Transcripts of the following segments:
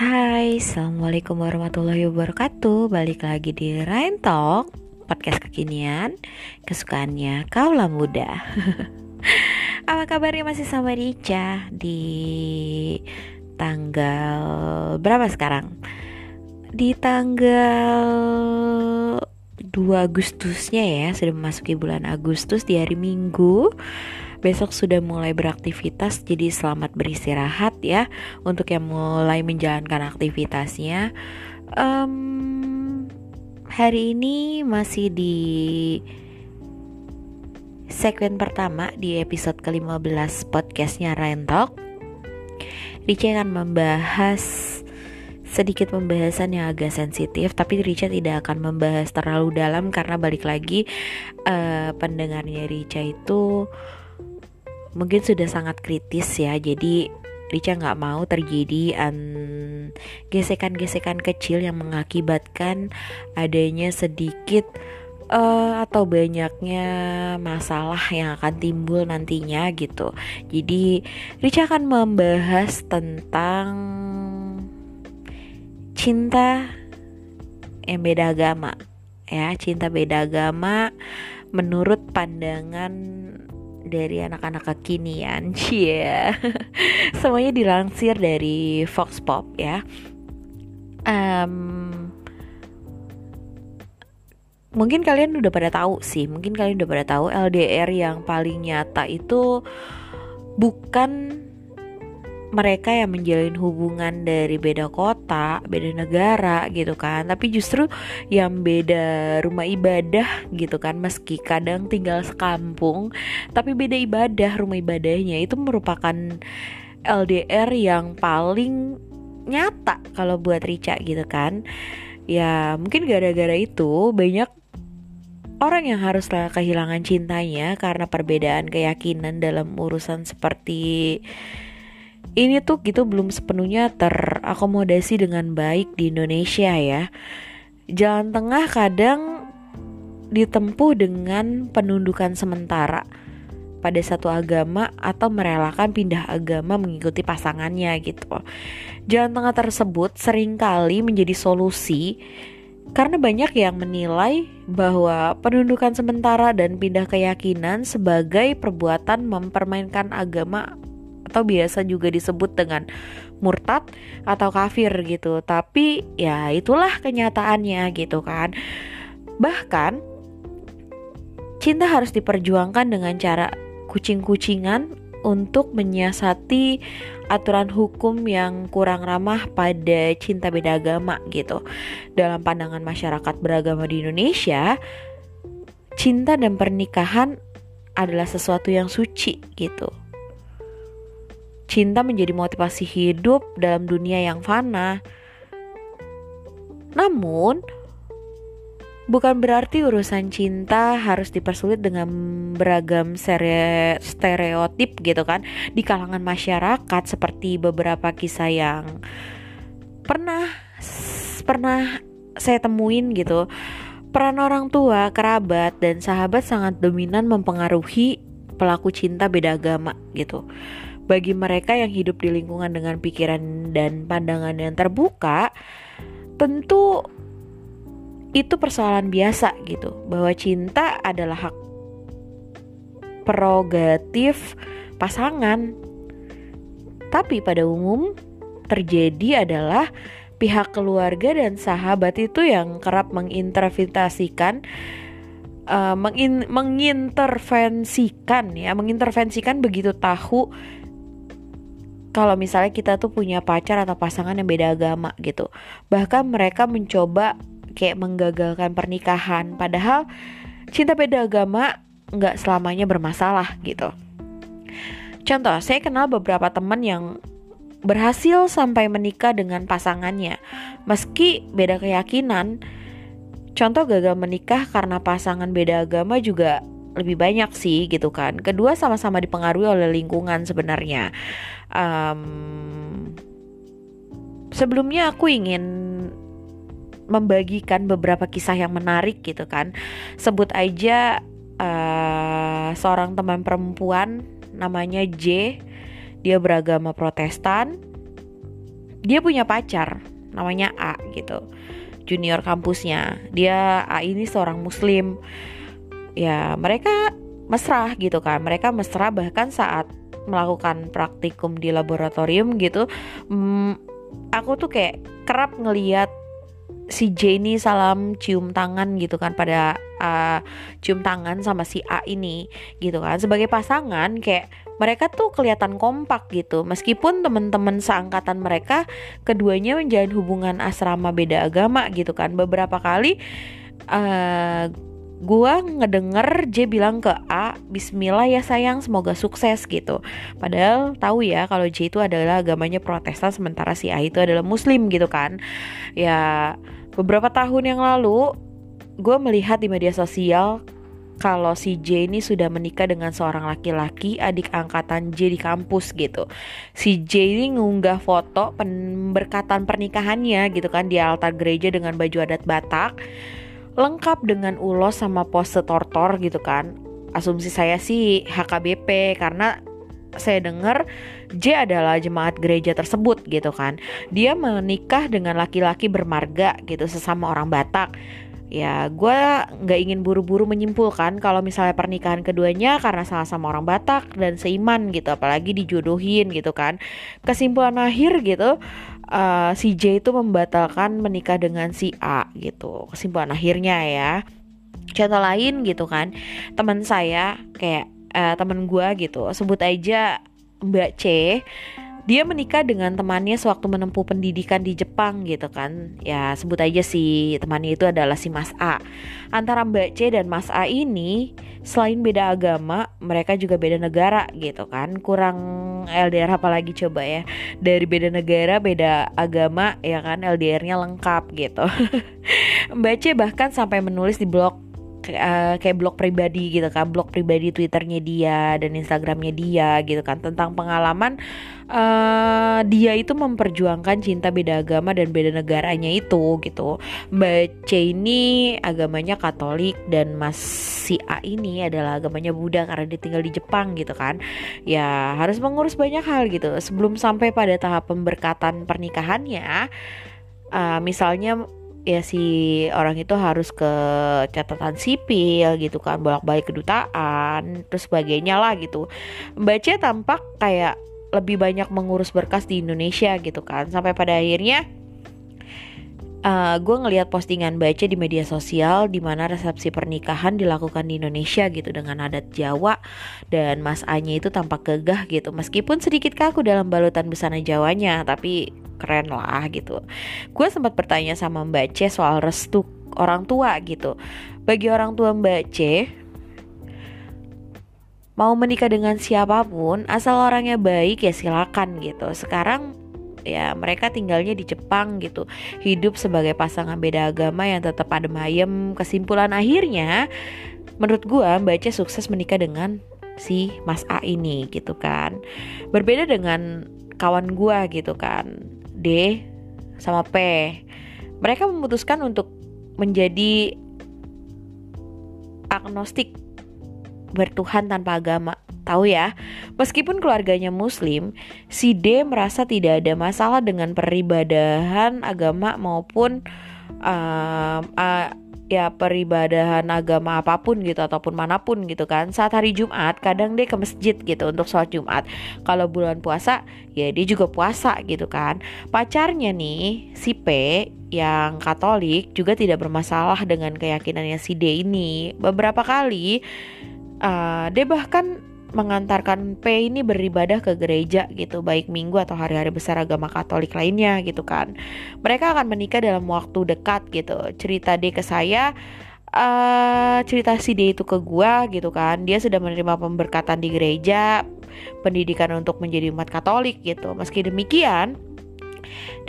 Hai, Assalamualaikum warahmatullahi wabarakatuh. Balik lagi di Rain Talk Podcast kekinian Kesukaannya kaulah muda. Apa kabarnya masih sama Rica Di tanggal Berapa sekarang? Di tanggal 2 Agustusnya ya Sudah memasuki bulan Agustus di hari Minggu besok sudah mulai beraktivitas jadi selamat beristirahat ya untuk yang mulai menjalankan aktivitasnya. Um, hari ini masih di segmen pertama di episode ke-15 podcastnya Ryan Talk. Akan membahas sedikit pembahasan yang agak sensitif tapi Rica tidak akan membahas terlalu dalam karena balik lagi uh, pendengarnya Rica itu mungkin sudah sangat kritis ya jadi Rica nggak mau terjadi gesekan-gesekan kecil yang mengakibatkan adanya sedikit uh, atau banyaknya masalah yang akan timbul nantinya gitu. Jadi Rica akan membahas tentang cinta yang beda agama ya, cinta beda agama menurut pandangan dari anak-anak kekinian. Cie. Semuanya dilansir dari Fox Pop ya. Um, mungkin kalian udah pada tahu sih mungkin kalian udah pada tahu LDR yang paling nyata itu bukan mereka yang menjalin hubungan dari beda kota, beda negara gitu kan. Tapi justru yang beda rumah ibadah gitu kan. Meski kadang tinggal sekampung, tapi beda ibadah rumah ibadahnya itu merupakan LDR yang paling nyata kalau buat Rica gitu kan. Ya, mungkin gara-gara itu banyak orang yang harus kehilangan cintanya karena perbedaan keyakinan dalam urusan seperti ini tuh gitu belum sepenuhnya terakomodasi dengan baik di Indonesia ya. Jalan tengah kadang ditempuh dengan penundukan sementara pada satu agama atau merelakan pindah agama mengikuti pasangannya gitu. Jalan tengah tersebut sering kali menjadi solusi karena banyak yang menilai bahwa penundukan sementara dan pindah keyakinan sebagai perbuatan mempermainkan agama atau biasa juga disebut dengan murtad atau kafir gitu. Tapi ya itulah kenyataannya gitu kan. Bahkan cinta harus diperjuangkan dengan cara kucing-kucingan untuk menyiasati aturan hukum yang kurang ramah pada cinta beda agama gitu. Dalam pandangan masyarakat beragama di Indonesia, cinta dan pernikahan adalah sesuatu yang suci gitu. Cinta menjadi motivasi hidup dalam dunia yang fana. Namun, bukan berarti urusan cinta harus dipersulit dengan beragam stereotip gitu kan di kalangan masyarakat seperti beberapa kisah yang pernah pernah saya temuin gitu. Peran orang tua, kerabat, dan sahabat sangat dominan mempengaruhi pelaku cinta beda agama gitu bagi mereka yang hidup di lingkungan dengan pikiran dan pandangan yang terbuka, tentu itu persoalan biasa gitu, bahwa cinta adalah hak prerogatif pasangan. Tapi pada umum terjadi adalah pihak keluarga dan sahabat itu yang kerap menginterpretasikan uh, mengin, mengintervensikan ya mengintervensikan begitu tahu kalau misalnya kita tuh punya pacar atau pasangan yang beda agama gitu. Bahkan mereka mencoba kayak menggagalkan pernikahan padahal cinta beda agama nggak selamanya bermasalah gitu. Contoh, saya kenal beberapa teman yang berhasil sampai menikah dengan pasangannya meski beda keyakinan. Contoh gagal menikah karena pasangan beda agama juga lebih banyak sih gitu kan. Kedua sama-sama dipengaruhi oleh lingkungan sebenarnya. Um, sebelumnya aku ingin membagikan beberapa kisah yang menarik gitu kan. Sebut aja uh, seorang teman perempuan namanya J. Dia beragama Protestan. dia punya pacar namanya A gitu junior kampusnya dia A ini seorang muslim ya mereka mesra gitu kan. Mereka mesra bahkan saat melakukan praktikum di laboratorium gitu hmm, aku tuh kayak kerap ngeliat si Jenny salam cium tangan gitu kan pada uh, cium tangan sama si A ini gitu kan. Sebagai pasangan kayak mereka tuh kelihatan kompak gitu. Meskipun teman-teman seangkatan mereka keduanya menjalin hubungan asrama beda agama gitu kan. Beberapa kali uh, gua ngedenger J bilang ke A Bismillah ya sayang semoga sukses gitu. Padahal tahu ya kalau J itu adalah agamanya Protestan sementara si A itu adalah Muslim gitu kan. Ya beberapa tahun yang lalu gue melihat di media sosial kalau si J ini sudah menikah dengan seorang laki-laki adik angkatan J di kampus gitu. Si J ini ngunggah foto pemberkatan pernikahannya gitu kan di altar gereja dengan baju adat Batak lengkap dengan ulos sama pose tortor gitu kan. Asumsi saya sih HKBP karena saya dengar J adalah jemaat gereja tersebut gitu kan. Dia menikah dengan laki-laki bermarga gitu sesama orang Batak. Ya gue nggak ingin buru-buru menyimpulkan kalau misalnya pernikahan keduanya karena sama-sama orang Batak dan seiman gitu apalagi dijodohin gitu kan. Kesimpulan akhir gitu uh, si J itu membatalkan menikah dengan si A gitu. Kesimpulan akhirnya ya. Contoh lain gitu kan teman saya kayak uh, teman gue gitu sebut aja Mbak C dia menikah dengan temannya sewaktu menempuh pendidikan di Jepang gitu kan. Ya sebut aja si temannya itu adalah si Mas A. Antara Mbak C dan Mas A ini selain beda agama mereka juga beda negara gitu kan. Kurang LDR apalagi coba ya. Dari beda negara beda agama ya kan LDR-nya lengkap gitu. Mbak C bahkan sampai menulis di blog uh, kayak blog pribadi gitu kan blog pribadi twitternya dia dan instagramnya dia gitu kan tentang pengalaman uh, dia itu memperjuangkan cinta beda agama dan beda negaranya itu gitu. Mbak C ini agamanya Katolik dan Mas si A ini adalah agamanya Buddha karena dia tinggal di Jepang gitu kan. Ya harus mengurus banyak hal gitu. Sebelum sampai pada tahap pemberkatan pernikahannya uh, misalnya ya si orang itu harus ke catatan sipil gitu kan bolak-balik kedutaan terus sebagainya lah gitu. Mbak tampak kayak lebih banyak mengurus berkas di Indonesia gitu kan sampai pada akhirnya uh, gue ngelihat postingan baca di media sosial di mana resepsi pernikahan dilakukan di Indonesia gitu dengan adat Jawa dan Mas Anya itu tampak gegah gitu meskipun sedikit kaku dalam balutan busana Jawanya tapi keren lah gitu. Gue sempat bertanya sama Mbak C soal restu orang tua gitu. Bagi orang tua Mbak C mau menikah dengan siapa pun asal orangnya baik ya silakan gitu. Sekarang ya mereka tinggalnya di Jepang gitu. Hidup sebagai pasangan beda agama yang tetap adem ayem. Kesimpulan akhirnya menurut gua baca sukses menikah dengan si Mas A ini gitu kan. Berbeda dengan kawan gua gitu kan D sama P. Mereka memutuskan untuk menjadi agnostik bertuhan tanpa agama Tahu ya, meskipun keluarganya muslim, si D merasa tidak ada masalah dengan peribadahan agama maupun uh, uh, ya peribadahan agama apa pun gitu ataupun mana pun gitu kan. Saat hari Jumat kadang dia ke masjid gitu untuk sholat Jumat. Kalau bulan puasa ya dia juga puasa gitu kan. Pacarnya nih si P yang Katolik juga tidak bermasalah dengan keyakinannya si D ini. Beberapa kali uh, dia bahkan mengantarkan P ini beribadah ke gereja gitu baik minggu atau hari-hari besar agama Katolik lainnya gitu kan. Mereka akan menikah dalam waktu dekat gitu. Cerita D ke saya uh, cerita si D itu ke gua gitu kan. Dia sudah menerima pemberkatan di gereja pendidikan untuk menjadi umat Katolik gitu. Meski demikian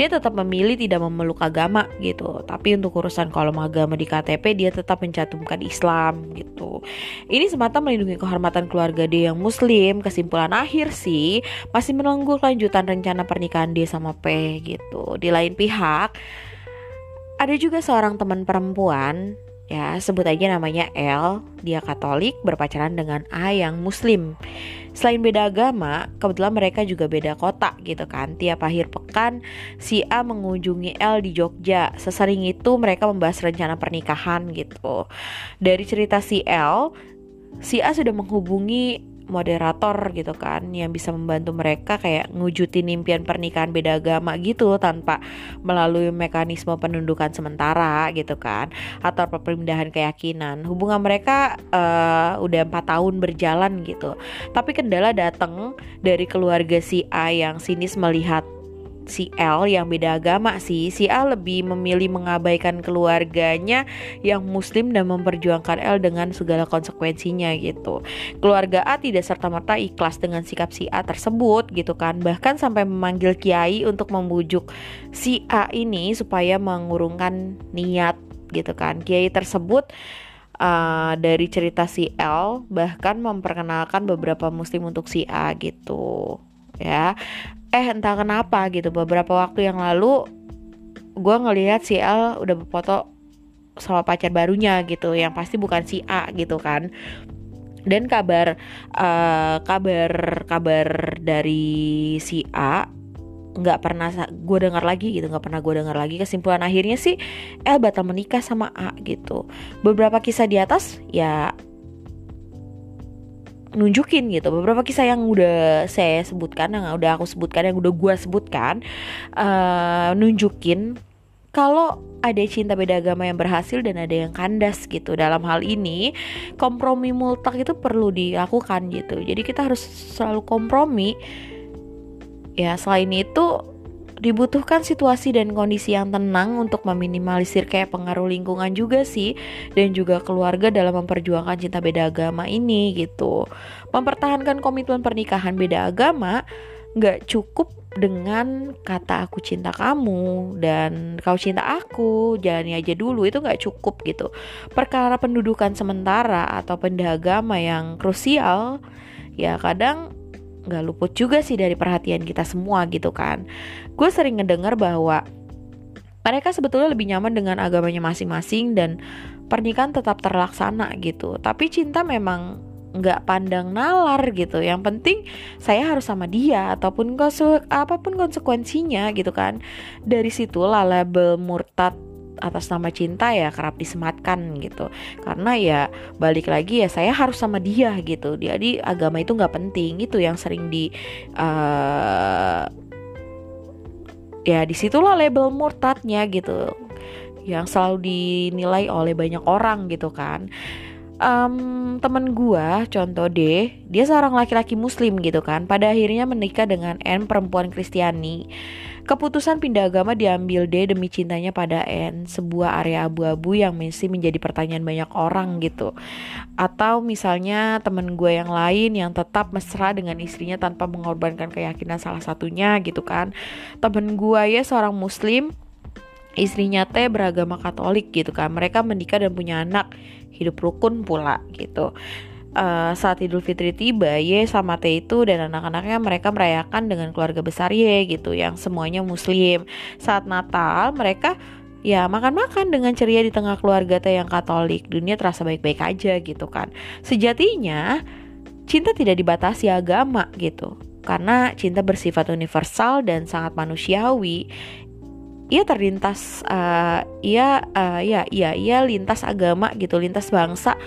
dia tetap memilih tidak memeluk agama gitu. Tapi untuk urusan kolom agama di KTP dia tetap mencantumkan Islam gitu. Ini semata melindungi kehormatan keluarga dia yang muslim. Kesimpulan akhir sih masih menunggu lanjutan rencana pernikahan dia sama P gitu. Di lain pihak ada juga seorang teman perempuan ya sebut aja namanya L dia Katolik berpacaran dengan A yang Muslim. Selain beda agama kebetulan mereka juga beda kota gitu kan. Tiap akhir pekan si A mengunjungi L di Jogja. Sesering itu mereka membahas rencana pernikahan gitu. Dari cerita si L si A sudah menghubungi moderator gitu kan yang bisa membantu mereka kayak ngujutin impian pernikahan beda agama gitu tanpa melalui mekanisme penundukan sementara gitu kan atau perpindahan keyakinan. Hubungan mereka uh, udah empat tahun berjalan gitu. Tapi kendala datang dari keluarga si A yang sinis melihat si L yang beda agama sih. Si A lebih memilih mengabaikan keluarganya yang muslim dan memperjuangkan L dengan segala konsekuensinya gitu. Keluarga A tidak serta-merta ikhlas dengan sikap si A tersebut gitu kan. Bahkan sampai memanggil kiai untuk membujuk si A ini supaya mengurungkan niat gitu kan. Kiai tersebut uh, dari cerita si L bahkan memperkenalkan beberapa muslim untuk si A gitu ya eh entah kenapa gitu. Beberapa waktu yang lalu gue ngelihat si L udah berfoto sama pacar barunya gitu yang pasti bukan si A gitu kan. Dan kabar uh, kabar kabar dari si A nggak pernah gue dengar lagi gitu nggak pernah gue dengar lagi. Kesimpulan akhirnya sih L batal menikah sama A gitu. Beberapa kisah di atas ya nunjukin gitu. Beberapa kisah yang udah saya sebutkan yang udah aku sebutkan yang udah gue sebutkan uh, nunjukin kalau ada cinta beda agama yang berhasil dan ada yang kandas gitu. Dalam hal ini kompromi multak itu perlu dilakukan gitu. Jadi kita harus selalu kompromi. Ya selain itu dibutuhkan situasi dan kondisi yang tenang untuk meminimalisir kayak pengaruh lingkungan juga sih dan juga keluarga dalam memperjuangkan cinta beda agama ini gitu. Mempertahankan komitmen pernikahan beda agama nggak cukup dengan kata aku cinta kamu dan kau cinta aku jalani aja dulu itu nggak cukup gitu perkara pendudukan sementara atau pendagama yang krusial ya kadang nggak luput juga sih dari perhatian kita semua gitu kan. Gue sering ngedengar bahwa mereka sebetulnya lebih nyaman dengan agamanya masing-masing dan pernikahan tetap terlaksana gitu. Tapi cinta memang nggak pandang nalar gitu. Yang penting saya harus sama dia ataupun apa pun konsekuensinya gitu kan. Dari situlah label murtad atas nama cinta ya kerap disematkan gitu. Karena ya balik lagi ya saya harus sama dia gitu. Jadi agama itu nggak penting. Itu yang sering di uh, ya di situlah label murtadnya gitu. Yang selalu dinilai oleh banyak orang gitu kan. Um, temen gua contoh deh dia seorang laki-laki muslim gitu kan. Pada akhirnya menikah dengan N perempuan Kristiani Keputusan pindah agama diambil D demi cintanya pada N, sebuah area abu-abu yang masih menjadi pertanyaan banyak orang gitu. Atau misalnya temen gue yang lain yang tetap mesra dengan istrinya tanpa mengorbankan keyakinan salah satunya gitu kan. Temen gue ya seorang muslim, istrinya teh beragama Katolik gitu kan. Mereka menikah dan punya anak, hidup rukun pula gitu uh, saat Idul Fitri tiba, Ye sama T itu dan anak-anaknya mereka merayakan dengan keluarga besar Ye gitu yang semuanya muslim. Saat Natal mereka ya makan-makan dengan ceria di tengah keluarga T yang Katolik. Dunia terasa baik-baik aja gitu kan. Sejatinya cinta tidak dibatasi agama gitu. Karena cinta bersifat universal dan sangat manusiawi ia terlintas uh, ia uh, ya ia ia lintas agama gitu lintas bangsa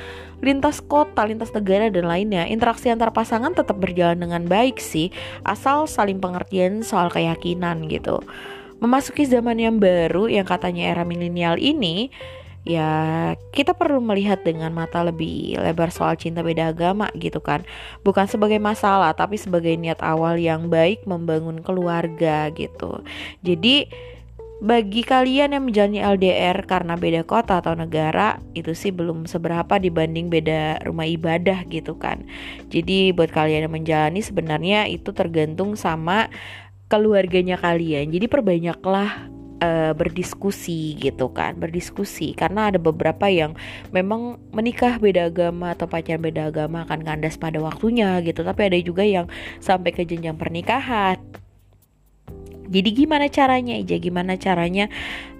lintas kota lintas negara dan lainnya. Interaksi antar pasangan tetap berjalan dengan baik sih asal saling pengertian soal keyakinan gitu. Memasuki zaman yang baru yang katanya era milenial ini ya kita perlu melihat dengan mata lebih lebar soal cinta beda agama gitu kan. Bukan sebagai masalah tapi sebagai niat awal yang baik membangun keluarga gitu. Jadi bagi kalian yang menjalani LDR karena beda kota atau negara itu sih belum seberapa dibanding beda rumah ibadah gitu kan. Jadi buat kalian yang menjalani sebenarnya itu tergantung sama keluarganya kalian. Jadi perbanyaklah uh, berdiskusi gitu kan berdiskusi. Karena ada beberapa yang memang menikah beda agama atau pacaran beda agama akan kandas pada waktunya gitu. Tapi ada juga yang sampai ke jenjang pernikahan jadi gimana caranya aja gimana caranya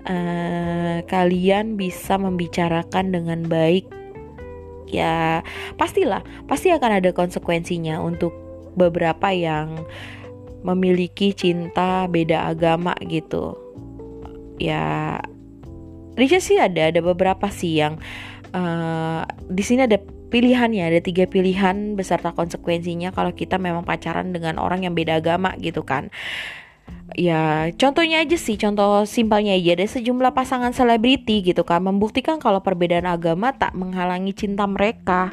uh, kalian bisa membicarakan dengan baik? Ya pastilah pasti akan ada konsekuensinya untuk beberapa yang memiliki cinta beda agama gitu. Ya Risha sih ada ada beberapa sih yang uh, di sini ada pilihannya ada tiga pilihan beserta konsekuensinya kalau kita memang pacaran dengan orang yang beda agama gitu kan ya contohnya aja sih contoh simpelnya aja. Ada sejumlah pasangan selebriti gitu kan membuktikan kalau perbedaan agama tak menghalangi cinta mereka.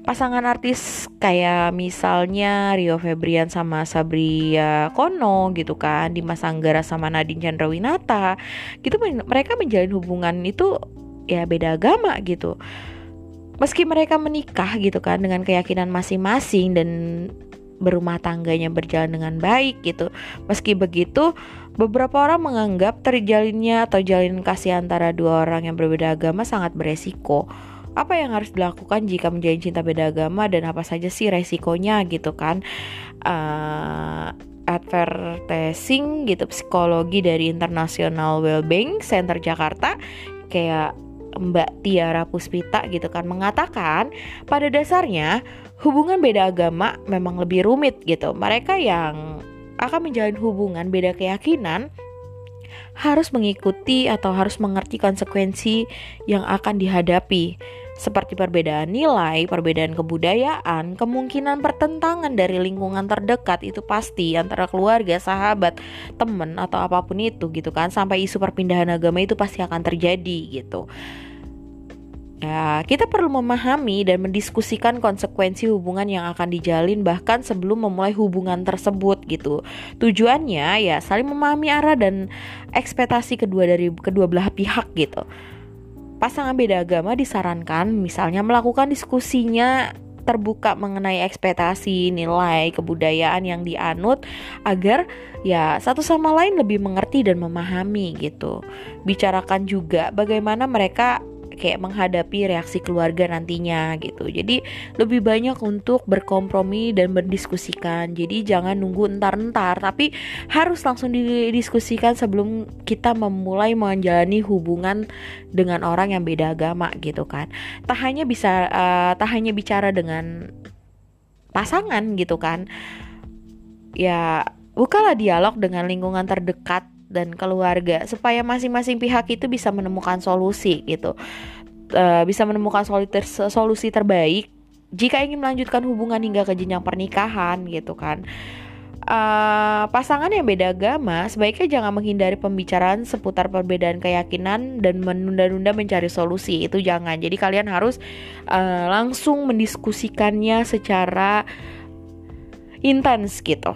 Pasangan artis kayak misalnya Rio Febrian sama Sabria Kono gitu kan Dimas Anggara sama Nadine Chandrawinata gitu mereka menjalin hubungan itu ya beda agama gitu. Meski mereka menikah gitu kan dengan keyakinan masing-masing dan berumah tangganya berjalan dengan baik gitu. Meski begitu beberapa orang menganggap terjalinnya atau jalin kasih antara dua orang yang berbeda agama sangat beresiko. Apa yang harus dilakukan jika menjalin cinta beda agama dan apa saja sih resikonya gitu kan? Uh, advertising gitu psikologi dari International Wellbeing Center Jakarta kayak Mbak Tiara Puspita gitu kan mengatakan pada dasarnya hubungan beda agama memang lebih rumit gitu. Mereka yang akan menjalin hubungan beda keyakinan harus mengikuti atau harus mengerti konsekuensi yang akan dihadapi. Seperti perbedaan nilai, perbedaan kebudayaan, kemungkinan pertentangan dari lingkungan terdekat itu pasti antara keluarga, sahabat, temen atau apa pun itu gitu kan. Sampai isu perpindahan agama itu pasti akan terjadi gitu. Ya, kita perlu memahami dan mendiskusikan konsekuensi hubungan yang akan dijalin bahkan sebelum memulai hubungan tersebut gitu. Tujuannya ya saling memahami arah dan ekspektasi kedua dari kedua belah pihak gitu. Pasangan beda agama disarankan misalnya melakukan diskusinya terbuka mengenai ekspektasi, nilai, kebudayaan yang dianut agar ya satu sama lain lebih mengerti dan memahami gitu. Bicarakan juga bagaimana mereka kayak menghadapi reaksi keluarga nantinya gitu. Jadi lebih banyak untuk berkompromi dan berdiskusikan. Jadi jangan nunggu entar-entar, tapi harus langsung didiskusikan sebelum kita memulai menjalani hubungan dengan orang yang beda agama gitu kan. Tak hanya bisa uh, tak hanya bicara dengan pasangan gitu kan. Ya, bukalah dialog dengan lingkungan terdekat dan keluarga supaya masing-masing pihak itu bisa menemukan solusi gitu. Uh, bisa menemukan solusi terbaik jika ingin melanjutkan hubungan hingga ke jenjang pernikahan gitu kan. Uh, pasangan yang beda agama sebaiknya jangan menghindari pembicaraan seputar perbedaan keyakinan dan menunda-nunda mencari solusi itu jangan. Jadi kalian harus uh, langsung mendiskusikannya secara intens gitu.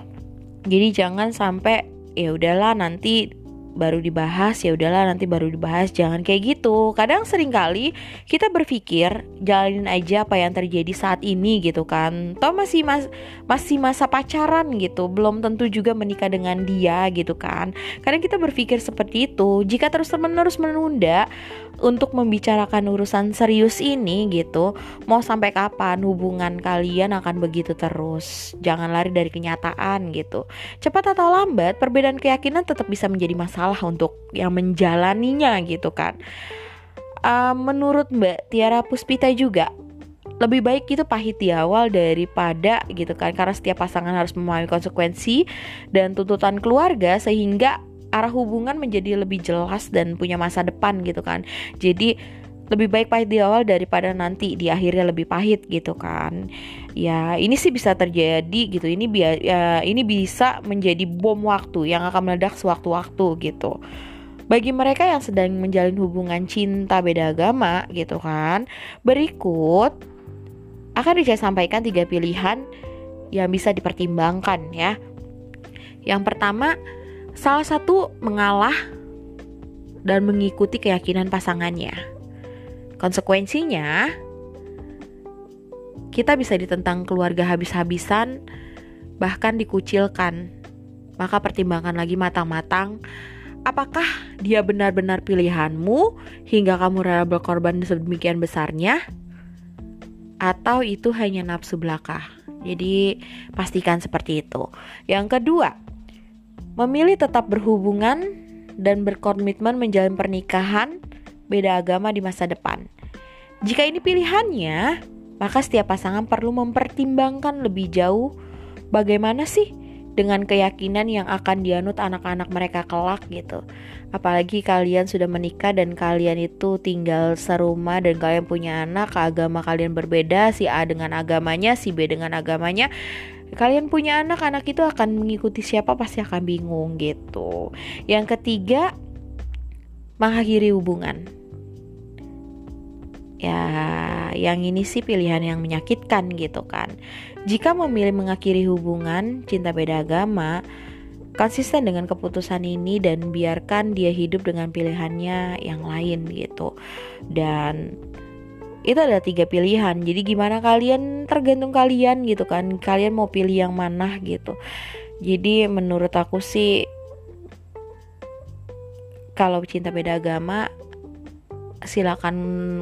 Jadi jangan sampai ya udahlah nanti baru dibahas ya udahlah nanti baru dibahas. Jangan kayak gitu. Kadang sering kali kita berpikir jalanin aja apa yang terjadi saat ini gitu kan. Toh masih mas masih masa pacaran gitu. Belum tentu juga menikah dengan dia gitu kan. Kadang kita berpikir seperti itu. Jika terus menerus menunda untuk membicarakan urusan serius ini gitu mau sampai kapan hubungan kalian akan begitu terus? Jangan lari dari kenyataan gitu. Cepat atau lambat perbedaan keyakinan tetap bisa menjadi masalah salah untuk yang menjalaninya gitu kan. Uh, menurut Mbak Tiara Puspita juga lebih baik itu pahit di awal daripada gitu kan karena setiap pasangan harus memahami konsekuensi dan tuntutan keluarga sehingga arah hubungan menjadi lebih jelas dan punya masa depan gitu kan. Jadi lebih baik pahit di awal daripada nanti di akhirnya lebih pahit gitu kan. Ya ini sih bisa terjadi gitu. Ini biar ya ini bisa menjadi bom waktu yang akan meledak sewaktu-waktu gitu. Bagi mereka yang sedang menjalin hubungan cinta beda agama gitu kan berikut akan saya sampaikan tiga pilihan yang bisa dipertimbangkan ya. Yang pertama salah satu mengalah dan mengikuti keyakinan pasangannya Konsekuensinya, kita bisa ditentang keluarga habis-habisan, bahkan dikucilkan. Maka pertimbangkan lagi matang-matang apakah dia benar-benar pilihanmu hingga kamu rela berkorban sedemikian besarnya atau itu hanya nafsu belaka. Jadi pastikan seperti itu. Yang kedua, memilih tetap berhubungan dan berkomitmen menjalin pernikahan beda agama di masa depan. Jika ini pilihannya, maka setiap pasangan perlu mempertimbangkan lebih jauh bagaimana sih dengan keyakinan yang akan dianut anak-anak mereka kelak gitu. Apalagi kalian sudah menikah dan kalian itu tinggal serumah dan kalian punya anak, agama kalian berbeda, si A dengan agamanya, si B dengan agamanya. Kalian punya anak, anak itu akan mengikuti siapa pasti akan bingung gitu. Yang ketiga, mengakhiri hubungan. Ya, yang ini sih pilihan yang menyakitkan gitu kan. Jika memilih mengakhiri hubungan cinta beda agama, konsisten dengan keputusan ini dan biarkan dia hidup dengan pilihannya yang lain gitu dan itu ada tiga pilihan. Jadi gimana kalian tergantung kalian gitu kan. Kalian mau pilih yang mana gitu. Jadi menurut aku sih kalau cinta beda agama silakan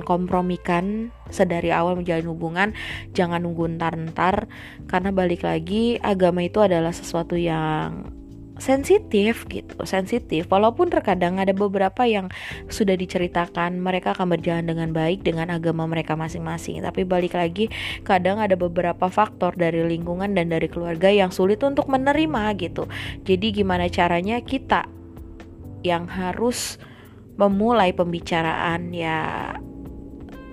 kompromikan sedari awal menjalin hubungan. Jangan nunggu ntar-ntar. Karena balik lagi agama itu adalah sesuatu yang sensitif gitu sensitif. Walaupun terkadang ada beberapa yang sudah diceritakan mereka akan berjalan dengan baik dengan agama mereka masing-masing. Tapi balik lagi kadang ada beberapa faktor dari lingkungan dan dari keluarga yang sulit untuk menerima gitu. Jadi gimana caranya kita yang harus memulai pembicaraan? Ya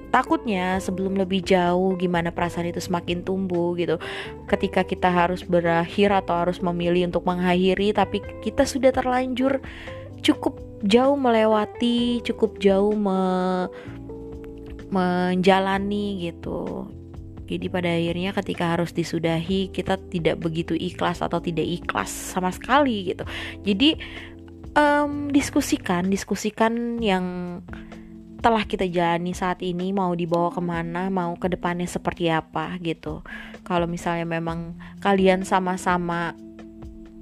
takutnya sebelum lebih jauh gimana perasaan itu semakin tumbuh gitu. Ketika kita harus berakhir atau harus memilih untuk mengakhiri tapi kita sudah terlanjur cukup jauh melewati cukup jauh me menjalani gitu. Jadi pada akhirnya ketika harus disudahi kita tidak begitu ikhlas atau tidak ikhlas sama sekali gitu. Jadi um, diskusikan diskusikan yang telah kita jalani saat ini mau dibawa ke mana mau ke depannya seperti apa gitu. Kalau misalnya memang kalian sama-sama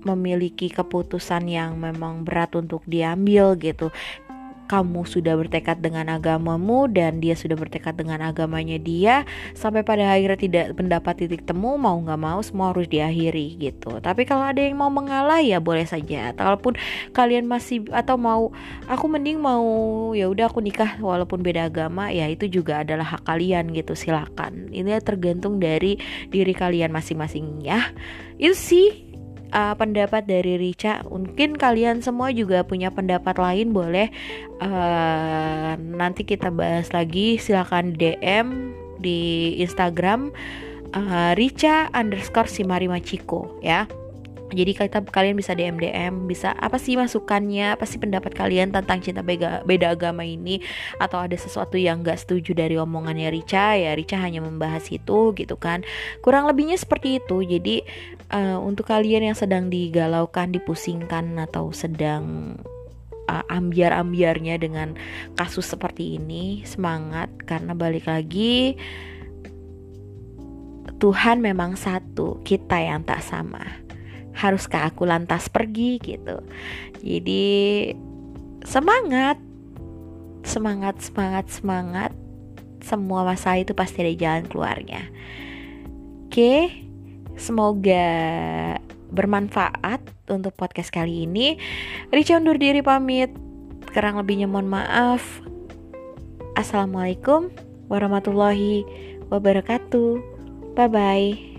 memiliki keputusan yang memang berat untuk diambil gitu kamu sudah bertekad dengan agamamu dan dia sudah bertekad dengan agamanya dia sampai pada akhirnya tidak mendapat titik temu mau nggak mau semua harus diakhiri gitu. Tapi kalau ada yang mau mengalah ya boleh saja. Walaupun kalian masih atau mau aku mending mau ya udah aku nikah walaupun beda agama ya itu juga adalah hak kalian gitu. Silakan. Ini tergantung dari diri kalian masing-masing ya. Itu sih uh, pendapat dari Rica. Mungkin kalian semua juga punya pendapat lain boleh. Uh, nanti kita bahas lagi. Silahkan DM di Instagram uh, Rica underscore Simari Machiko ya. Jadi kita kalian bisa DM DM bisa apa sih masukannya? Apa sih pendapat kalian tentang cinta beda, beda agama ini? Atau ada sesuatu yang gak setuju dari omongannya Rica ya Rica hanya membahas itu gitu kan. Kurang lebihnya seperti itu. Jadi uh, untuk kalian yang sedang digalaukan dipusingkan atau sedang uh, ambiar-ambiarnya dengan kasus seperti ini semangat karena balik lagi Tuhan memang satu, kita yang tak sama. Haruskah aku lantas pergi gitu. Jadi semangat. Semangat semangat semangat. Semua masalah itu pasti ada jalan keluarnya. Oke semoga bermanfaat untuk podcast kali ini. Rica undur diri pamit. Kurang lebihnya mohon maaf. Assalamualaikum warahmatullahi wabarakatuh. Bye bye